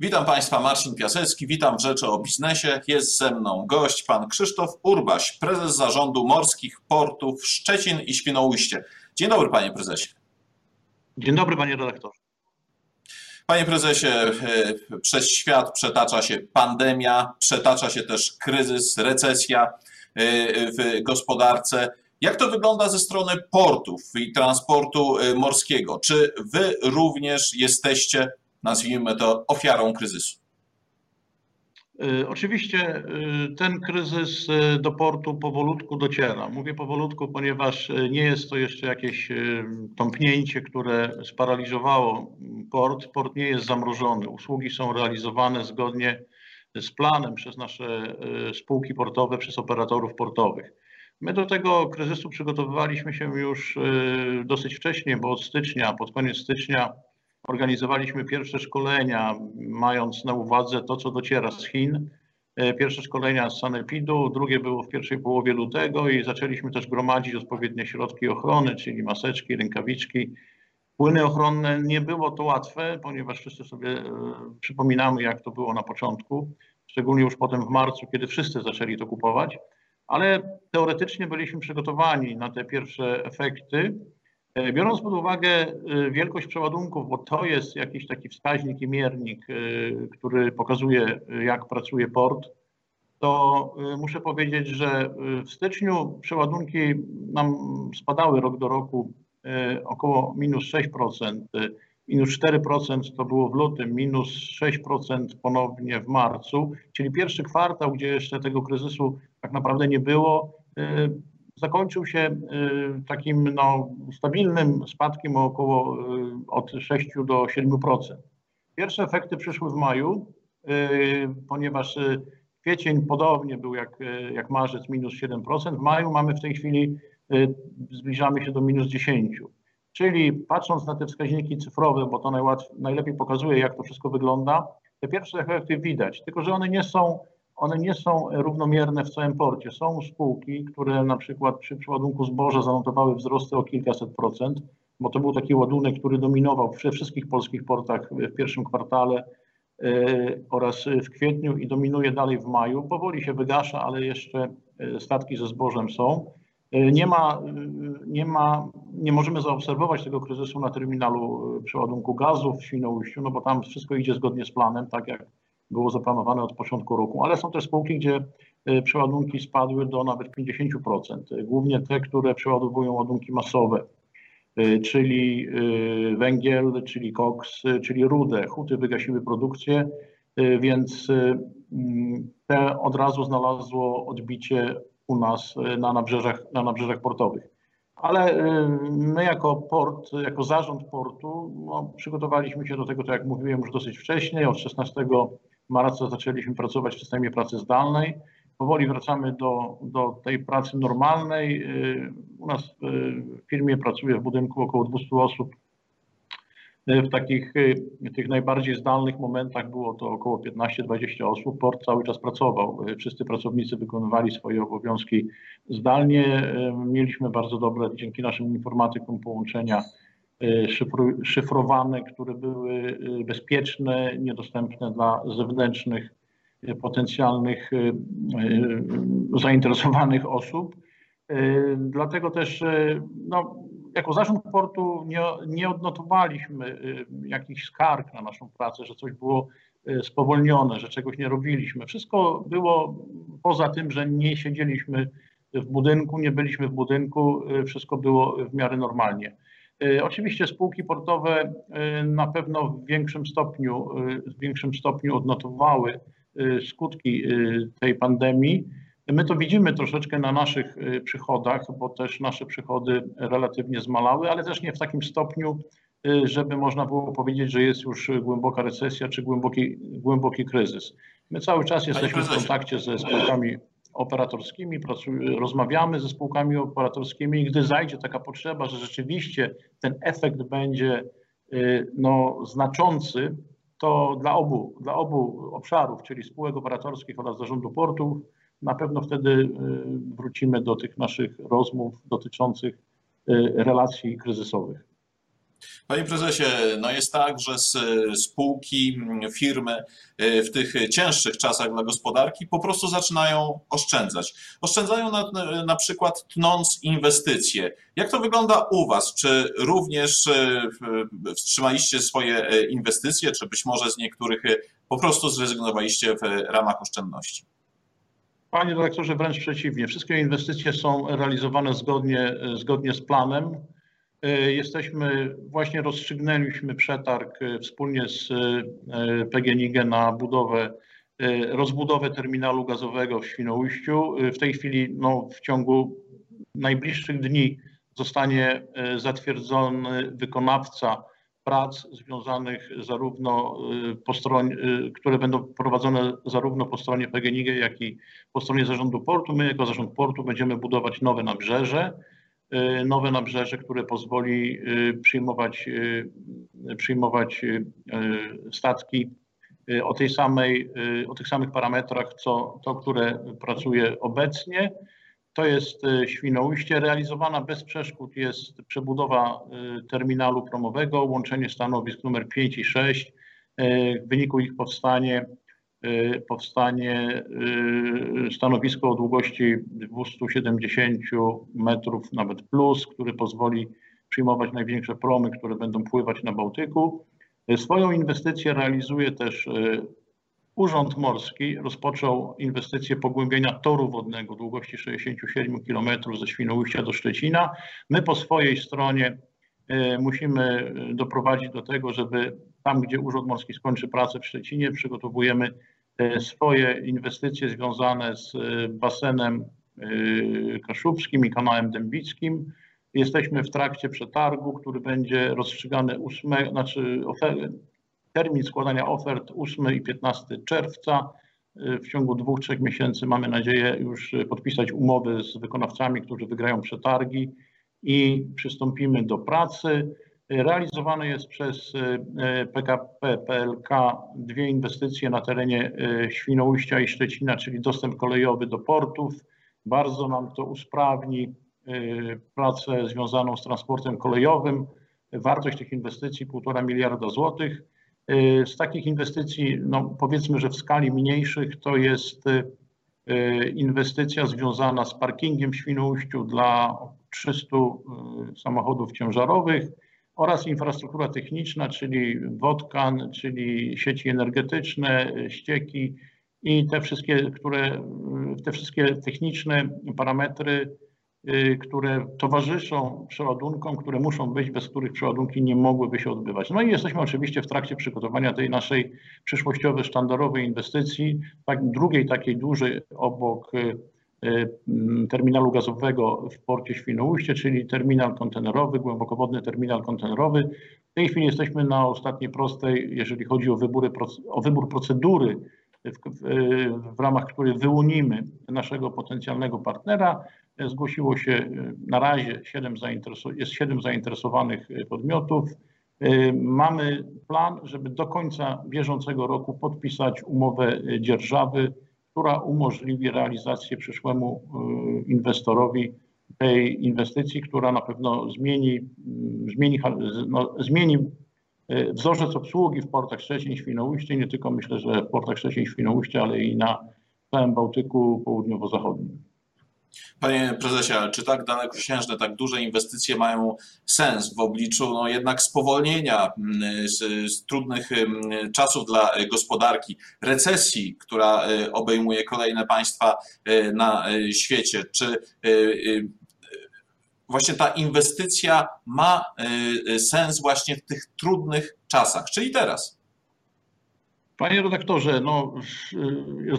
Witam Państwa, Marcin Piasecki, witam w Rzeczy o Biznesie. Jest ze mną gość, pan Krzysztof Urbaś, prezes zarządu morskich portów Szczecin i Świnoujście. Dzień dobry, panie prezesie. Dzień dobry, panie redaktorze. Panie prezesie, e, przez świat przetacza się pandemia, przetacza się też kryzys, recesja e, w gospodarce. Jak to wygląda ze strony portów i transportu e, morskiego? Czy wy również jesteście nazwijmy to, ofiarą kryzysu? Y, oczywiście y, ten kryzys y, do portu powolutku dociera. Mówię powolutku, ponieważ nie jest to jeszcze jakieś tąpnięcie, które sparaliżowało port. Port nie jest zamrożony. Usługi są realizowane zgodnie z planem przez nasze spółki portowe, przez operatorów portowych. My do tego kryzysu przygotowywaliśmy się już dosyć wcześnie, bo od stycznia, pod koniec stycznia Organizowaliśmy pierwsze szkolenia, mając na uwadze to, co dociera z Chin. E, pierwsze szkolenia z Sanepidu, drugie było w pierwszej połowie lutego i zaczęliśmy też gromadzić odpowiednie środki ochrony, czyli maseczki, rękawiczki, płyny ochronne. Nie było to łatwe, ponieważ wszyscy sobie e, przypominamy, jak to było na początku, szczególnie już potem w marcu, kiedy wszyscy zaczęli to kupować, ale teoretycznie byliśmy przygotowani na te pierwsze efekty. E, biorąc pod uwagę e, wielkość przeładunków, bo to jest jakiś taki wskaźnik i miernik, e, który pokazuje, jak pracuje port, to muszę powiedzieć, że w styczniu przeładunki nam spadały rok do roku około minus 6%, minus 4% to było w lutym, minus 6% ponownie w marcu, czyli pierwszy kwartał, gdzie jeszcze tego kryzysu tak naprawdę nie było, zakończył się y, takim no, stabilnym spadkiem około y, od 6 do 7%. Pierwsze efekty przyszły w maju, y, ponieważ kwiecień podobnie był jak, jak marzec, minus 7%. W maju mamy w tej chwili, zbliżamy się do minus 10%. Czyli patrząc na te wskaźniki cyfrowe, bo to najlepiej pokazuje, jak to wszystko wygląda, te pierwsze efekty widać, tylko że one nie są one nie są równomierne w całym porcie. Są spółki, które na przykład przy przeładunku zboża zanotowały wzrosty o kilkaset procent, bo to był taki ładunek, który dominował we wszystkich polskich portach w pierwszym kwartale yy, oraz w kwietniu i dominuje dalej w maju. Powoli się wygasza, ale jeszcze e, statki ze zbożem są. E, nie ma, nie ma, nie możemy zaobserwować tego kryzysu na terminalu przeładunku gazu w Świnoujściu, no bo tam wszystko idzie zgodnie z planem, tak jak było zaplanowane od początku roku, ale są też spółki, gdzie e, przeładunki spadły do nawet 50%. Głównie te, które przeładowują ładunki masowe, e, czyli e, węgiel, czyli koks, czyli rudę. Huty wygasiły produkcję, więc mm, te od razu znalazło odbicie u nas na nabrzeżach, na nabrzeżach portowych. Ale my jako port, jako zarząd portu no, przygotowaliśmy się do tego, tak jak mówiłem już dosyć wcześnie, od 16 marca zaczęliśmy pracować w systemie pracy zdalnej. Powoli wracamy do, do tej pracy normalnej. Y, u nas y, w firmie pracuje w budynku około 200 osób. Y, w takich tych najbardziej zdalnych momentach było to około 15-20 osób. Port cały czas pracował. Wszyscy pracownicy wykonywali swoje obowiązki zdalnie. Mieliśmy bardzo dobre, dzięki naszym informatykom, połączenia szyfrowane, które były y, bezpieczne, niedostępne dla zewnętrznych, y, potencjalnych zainteresowanych osób. Dlatego też no, jako zarząd portu nie, nie odnotowaliśmy jakichś skarg na naszą pracę, że coś było spowolnione, że czegoś nie robiliśmy. Wszystko było poza tym, że nie siedzieliśmy w budynku, nie byliśmy w budynku, wszystko było w miarę normalnie. E, oczywiście spółki portowe e, na pewno w większym stopniu, e, w większym stopniu odnotowały skutki tej pandemii. My to widzimy troszeczkę na naszych przychodach, bo też nasze przychody relatywnie zmalały, ale też nie w takim stopniu, żeby można było powiedzieć, że jest już głęboka recesja czy głęboki, głęboki kryzys. My cały czas jesteśmy w kontakcie ze spółkami operatorskimi, rozmawiamy ze spółkami operatorskimi i gdy zajdzie taka potrzeba, że rzeczywiście ten efekt będzie y, no, znaczący, to dla obu, dla obu obszarów, czyli spółek operatorskich oraz zarządu portów, na pewno wtedy y, wrócimy do tych naszych rozmów dotyczących y, relacji kryzysowych. Panie prezesie, no jest tak, że spółki, firmy y, w tych cięższych czasach dla gospodarki po prostu zaczynają oszczędzać. Oszczędzają na, na przykład tnąc inwestycje. Jak to wygląda u Was? Czy również y, wstrzymaliście swoje y, inwestycje, czy być może z niektórych po prostu zrezygnowaliście w ramach oszczędności? Panie dyrektorze, wręcz przeciwnie. Wszystkie inwestycje są realizowane zgodnie, zgodnie z planem. E, jesteśmy, właśnie rozstrzygnęliśmy przetarg e, wspólnie z e, PGNiG na budowę, rozbudowę terminalu gazowego w Świnoujściu. W tej chwili no, w ciągu najbliższych dni zostanie zatwierdzony wykonawca prac związanych zarówno po stronie, które będą prowadzone zarówno po stronie PGNiG, jak i po stronie zarządu portu. My jako zarząd portu będziemy budować nowe nabrzeże. Y, nowe nabrzeże, które pozwoli y, przyjmować, y, przyjmować statki o, tej samej, o tych samych parametrach, co to, które pracuje obecnie. To jest Świnoujście. Realizowana bez przeszkód jest przebudowa terminalu promowego, łączenie stanowisk numer 5 i 6. W wyniku ich powstanie powstanie y, stanowisko o długości 270 metrów nawet plus, który pozwoli przyjmować największe promy, które będą pływać na Bałtyku. Y, swoją inwestycję realizuje też Urząd Morski. Rozpoczął inwestycję pogłębienia toru wodnego długości 67 km ze Świnoujścia do Szczecina. My po swojej stronie musimy doprowadzić do tego, żeby tam, gdzie Urząd Morski skończy pracę w Szczecinie, przygotowujemy swoje inwestycje związane z e, basenem e, kaszubskim i kanałem dębickim. Jesteśmy w trakcie przetargu, który będzie rozstrzygany 8, znaczy ofer, termin składania ofert 8 i 15 czerwca. W ciągu dwóch, trzech miesięcy mamy nadzieję już podpisać umowy z wykonawcami, którzy wygrają przetargi i przystąpimy do pracy. Realizowane jest przez e, PKP PLK dwie inwestycje na terenie e, Świnoujścia i Szczecina, czyli dostęp kolejowy do portów. Bardzo nam to usprawni e, pracę związaną z transportem kolejowym. Wartość tych inwestycji 1,5 miliarda złotych. Z takich inwestycji, no powiedzmy, że w skali mniejszych to jest inwestycja związana z parkingiem w Świnoujściu dla 300 samochodów ciężarowych oraz infrastruktura techniczna, czyli wodkan, czyli sieci energetyczne, ścieki i te wszystkie, które, te wszystkie techniczne parametry, y, które towarzyszą przeładunkom, które muszą być, bez których przeładunki nie mogłyby się odbywać. No i jesteśmy oczywiście w trakcie przygotowania tej naszej przyszłościowej, sztandarowej inwestycji, tak, drugiej takiej dużej obok y, terminalu gazowego w porcie Świnoujście, czyli terminal kontenerowy, głębokowodny terminal kontenerowy. W tej chwili jesteśmy na ostatniej prostej, jeżeli chodzi o, wybory, o wybór procedury, w, w, w ramach której wyłonimy naszego potencjalnego partnera. Zgłosiło się y, na razie 7 jest 7 zainteresowanych y, podmiotów. Mamy plan, żeby do końca bieżącego roku podpisać umowę dzierżawy która umożliwi realizację przyszłemu y, inwestorowi tej inwestycji, która na pewno zmieni, mm, zmieni, no, zmieni y, wzorzec obsługi w portach Szczecin i Świnoujście, nie tylko myślę, że w portach Szczecin i Świnoujście, ale i na całym Bałtyku południowo-zachodnim. Panie prezesie, czy tak dalekosiężne, tak duże inwestycje mają sens w obliczu no jednak spowolnienia mm, z, z trudnych mm, czasów dla gospodarki, recesji, która y, obejmuje kolejne państwa y, na świecie? Czy właśnie ta inwestycja ma sens właśnie w tych trudnych czasach, czyli teraz? Panie redaktorze, no,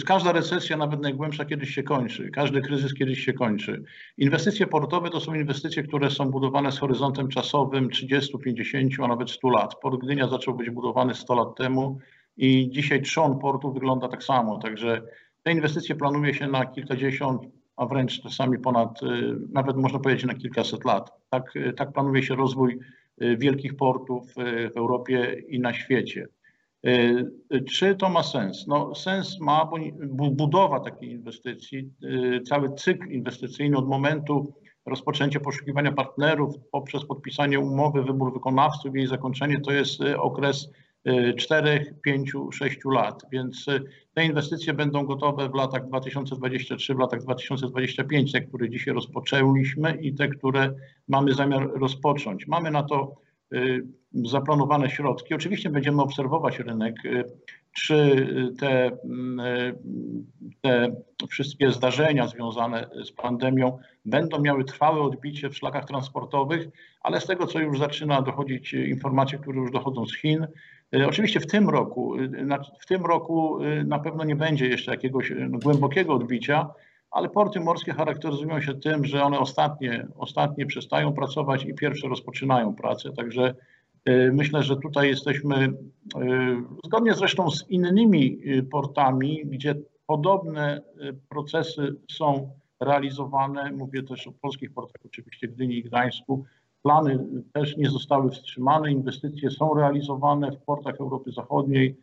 y, każda recesja, nawet najgłębsza, kiedyś się kończy. Każdy kryzys kiedyś się kończy. Inwestycje portowe to są inwestycje, które są budowane z horyzontem czasowym 30, 50, a nawet 100 lat. Port Gdynia zaczął być budowany 100 lat temu i dzisiaj trzon portu wygląda tak samo. Także te inwestycje planuje się na kilkadziesiąt, a wręcz czasami ponad, y, nawet można powiedzieć na kilkaset lat. Tak, y, tak planuje się rozwój wielkich portów w Europie i na świecie. Y, czy to ma sens? No, sens ma, bo budowa takiej inwestycji, y, cały cykl inwestycyjny od momentu rozpoczęcie poszukiwania partnerów poprzez podpisanie umowy, wybór wykonawców i jej zakończenie to jest okres 4, 5, 6 lat, więc te inwestycje będą gotowe w latach 2023, w latach 2025, te, które dzisiaj rozpoczęliśmy i te, które mamy zamiar rozpocząć. Mamy na to y, zaplanowane środki. Oczywiście będziemy obserwować rynek, y, czy te, mm, y, te wszystkie zdarzenia związane z pandemią będą miały trwałe odbicie w szlakach transportowych, ale z tego, co już zaczyna dochodzić informacje, które już dochodzą z Chin, oczywiście w tym roku, w tym roku na pewno nie będzie jeszcze jakiegoś głębokiego odbicia, ale porty morskie charakteryzują się tym, że one ostatnie, ostatnie przestają pracować i pierwsze rozpoczynają pracę. Także myślę, że tutaj jesteśmy zgodnie zresztą z innymi portami, gdzie podobne procesy są realizowane. Mówię też o polskich portach, oczywiście Gdyni i Gdańsku Plany też nie zostały wstrzymane, inwestycje są realizowane w portach Europy Zachodniej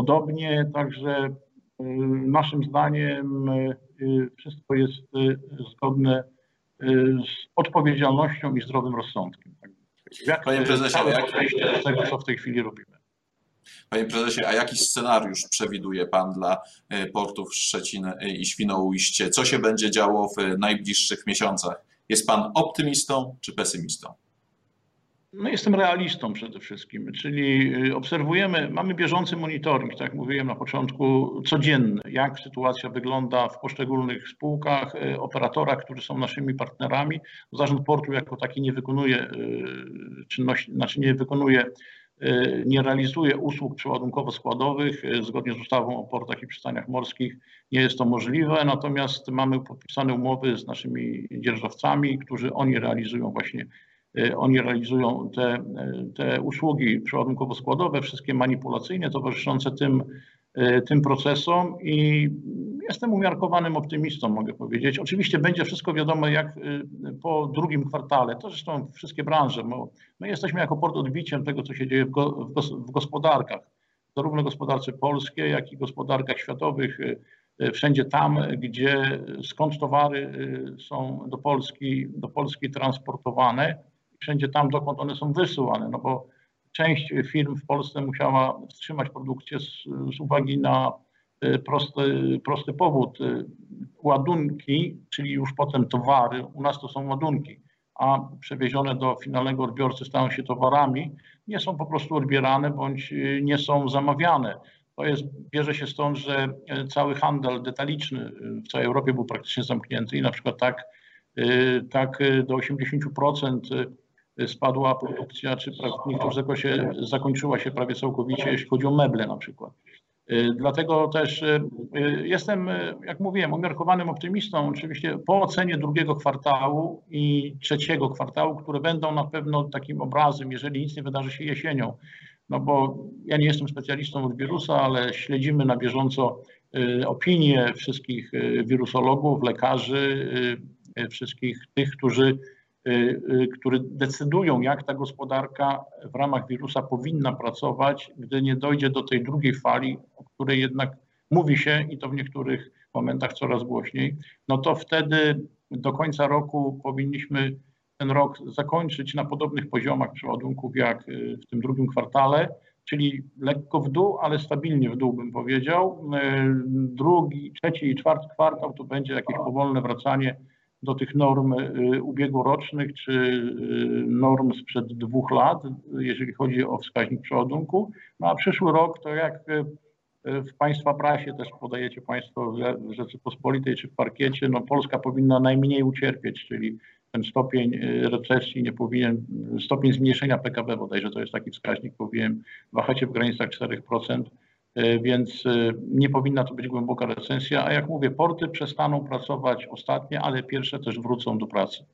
podobnie, także y, naszym zdaniem y, wszystko jest y, zgodne z odpowiedzialnością i zdrowym rozsądkiem. Jak, Panie prezesie, jak... podejście do tego, co w tej chwili robimy. Panie prezesie, a jaki scenariusz przewiduje Pan dla portów Szczecin i Świnoujście? Co się będzie działo w najbliższych miesiącach? Jest Pan optymistą czy pesymistą? No jestem realistą przede wszystkim, czyli y, obserwujemy, mamy bieżący monitoring, tak jak mówiłem na początku, codzienny, jak sytuacja wygląda w poszczególnych spółkach, y, operatorach, którzy są naszymi partnerami. Zarząd portu jako taki nie wykonuje y, czynności, znaczy nie wykonuje, nie realizuje usług przeładunkowo-składowych. Zgodnie z ustawą o portach i przystaniach morskich nie jest to możliwe, natomiast mamy podpisane umowy z naszymi dzierżawcami, którzy oni realizują właśnie oni realizują te, y, te usługi przeładunkowo-składowe, wszystkie manipulacyjne towarzyszące tym, y, tym procesom i jestem umiarkowanym optymistą, mogę powiedzieć. Oczywiście będzie wszystko wiadomo jak po drugim kwartale, to zresztą wszystkie branże, bo my jesteśmy jako port odbiciem tego, co się dzieje w, go, w, gos, w gospodarkach, zarówno gospodarce polskiej, jak i gospodarkach światowych, wszędzie tam, gdzie skąd towary są do Polski, do Polski transportowane, wszędzie tam, dokąd one są wysyłane, no bo część firm w Polsce musiała wstrzymać produkcję z, z uwagi na y, prosty, prosty powód. Y, ładunki, czyli już potem towary, u nas to są ładunki, a przewiezione do finalnego odbiorcy stają się towarami, nie są po prostu odbierane bądź y, nie są zamawiane. To jest, bierze się stąd, że cały handel detaliczny w całej Europie był praktycznie zamknięty i na przykład tak, tak do 80% spadła produkcja, czy w niektórych zakresie zakończyła się prawie całkowicie, jeśli chodzi o meble na przykład. Y, dlatego też y, y, jestem, jak mówiłem, umiarkowanym optymistą. Oczywiście po ocenie drugiego kwartału i trzeciego kwartału, które będą na pewno takim obrazem, jeżeli nic nie wydarzy się jesienią. No bo ja nie jestem specjalistą od wirusa, ale śledzimy na bieżąco opinie wszystkich wirusologów, lekarzy, wszystkich tych, którzy które decydują, jak ta gospodarka w ramach wirusa powinna pracować, gdy nie dojdzie do tej drugiej fali, o której jednak mówi się i to w niektórych momentach coraz głośniej, no to wtedy do końca roku powinniśmy ten rok zakończyć na podobnych poziomach przeładunków jak y, w tym drugim kwartale, czyli lekko w dół, ale stabilnie w dół bym powiedział. Drugi, trzeci i czwarty kwartał to będzie jakieś powolne wracanie do tych norm y, ubiegłorocznych czy y, norm sprzed dwóch lat, jeżeli chodzi o wskaźnik przeładunku. No a przyszły rok to jak y, w Państwa prasie też podajecie Państwo w Rzeczypospolitej czy w parkiecie, no Polska powinna najmniej ucierpieć, czyli ten stopień recesji nie powinien, stopień zmniejszenia PKB bodajże to jest taki wskaźnik, powinien wahać się w granicach 4%. E, więc e, nie powinna to być głęboka recesja, a jak mówię, porty przestaną pracować ostatnie, ale pierwsze też wrócą do pracy.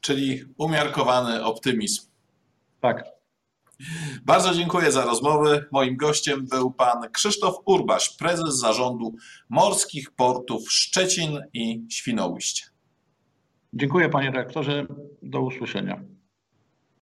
Czyli umiarkowany optymizm. Tak. Bardzo dziękuję za rozmowę. Moim gościem był pan Krzysztof Urbaś, prezes zarządu Morskich Portów Szczecin i Świnoujście. Dziękuję panie rektorze. Do usłyszenia.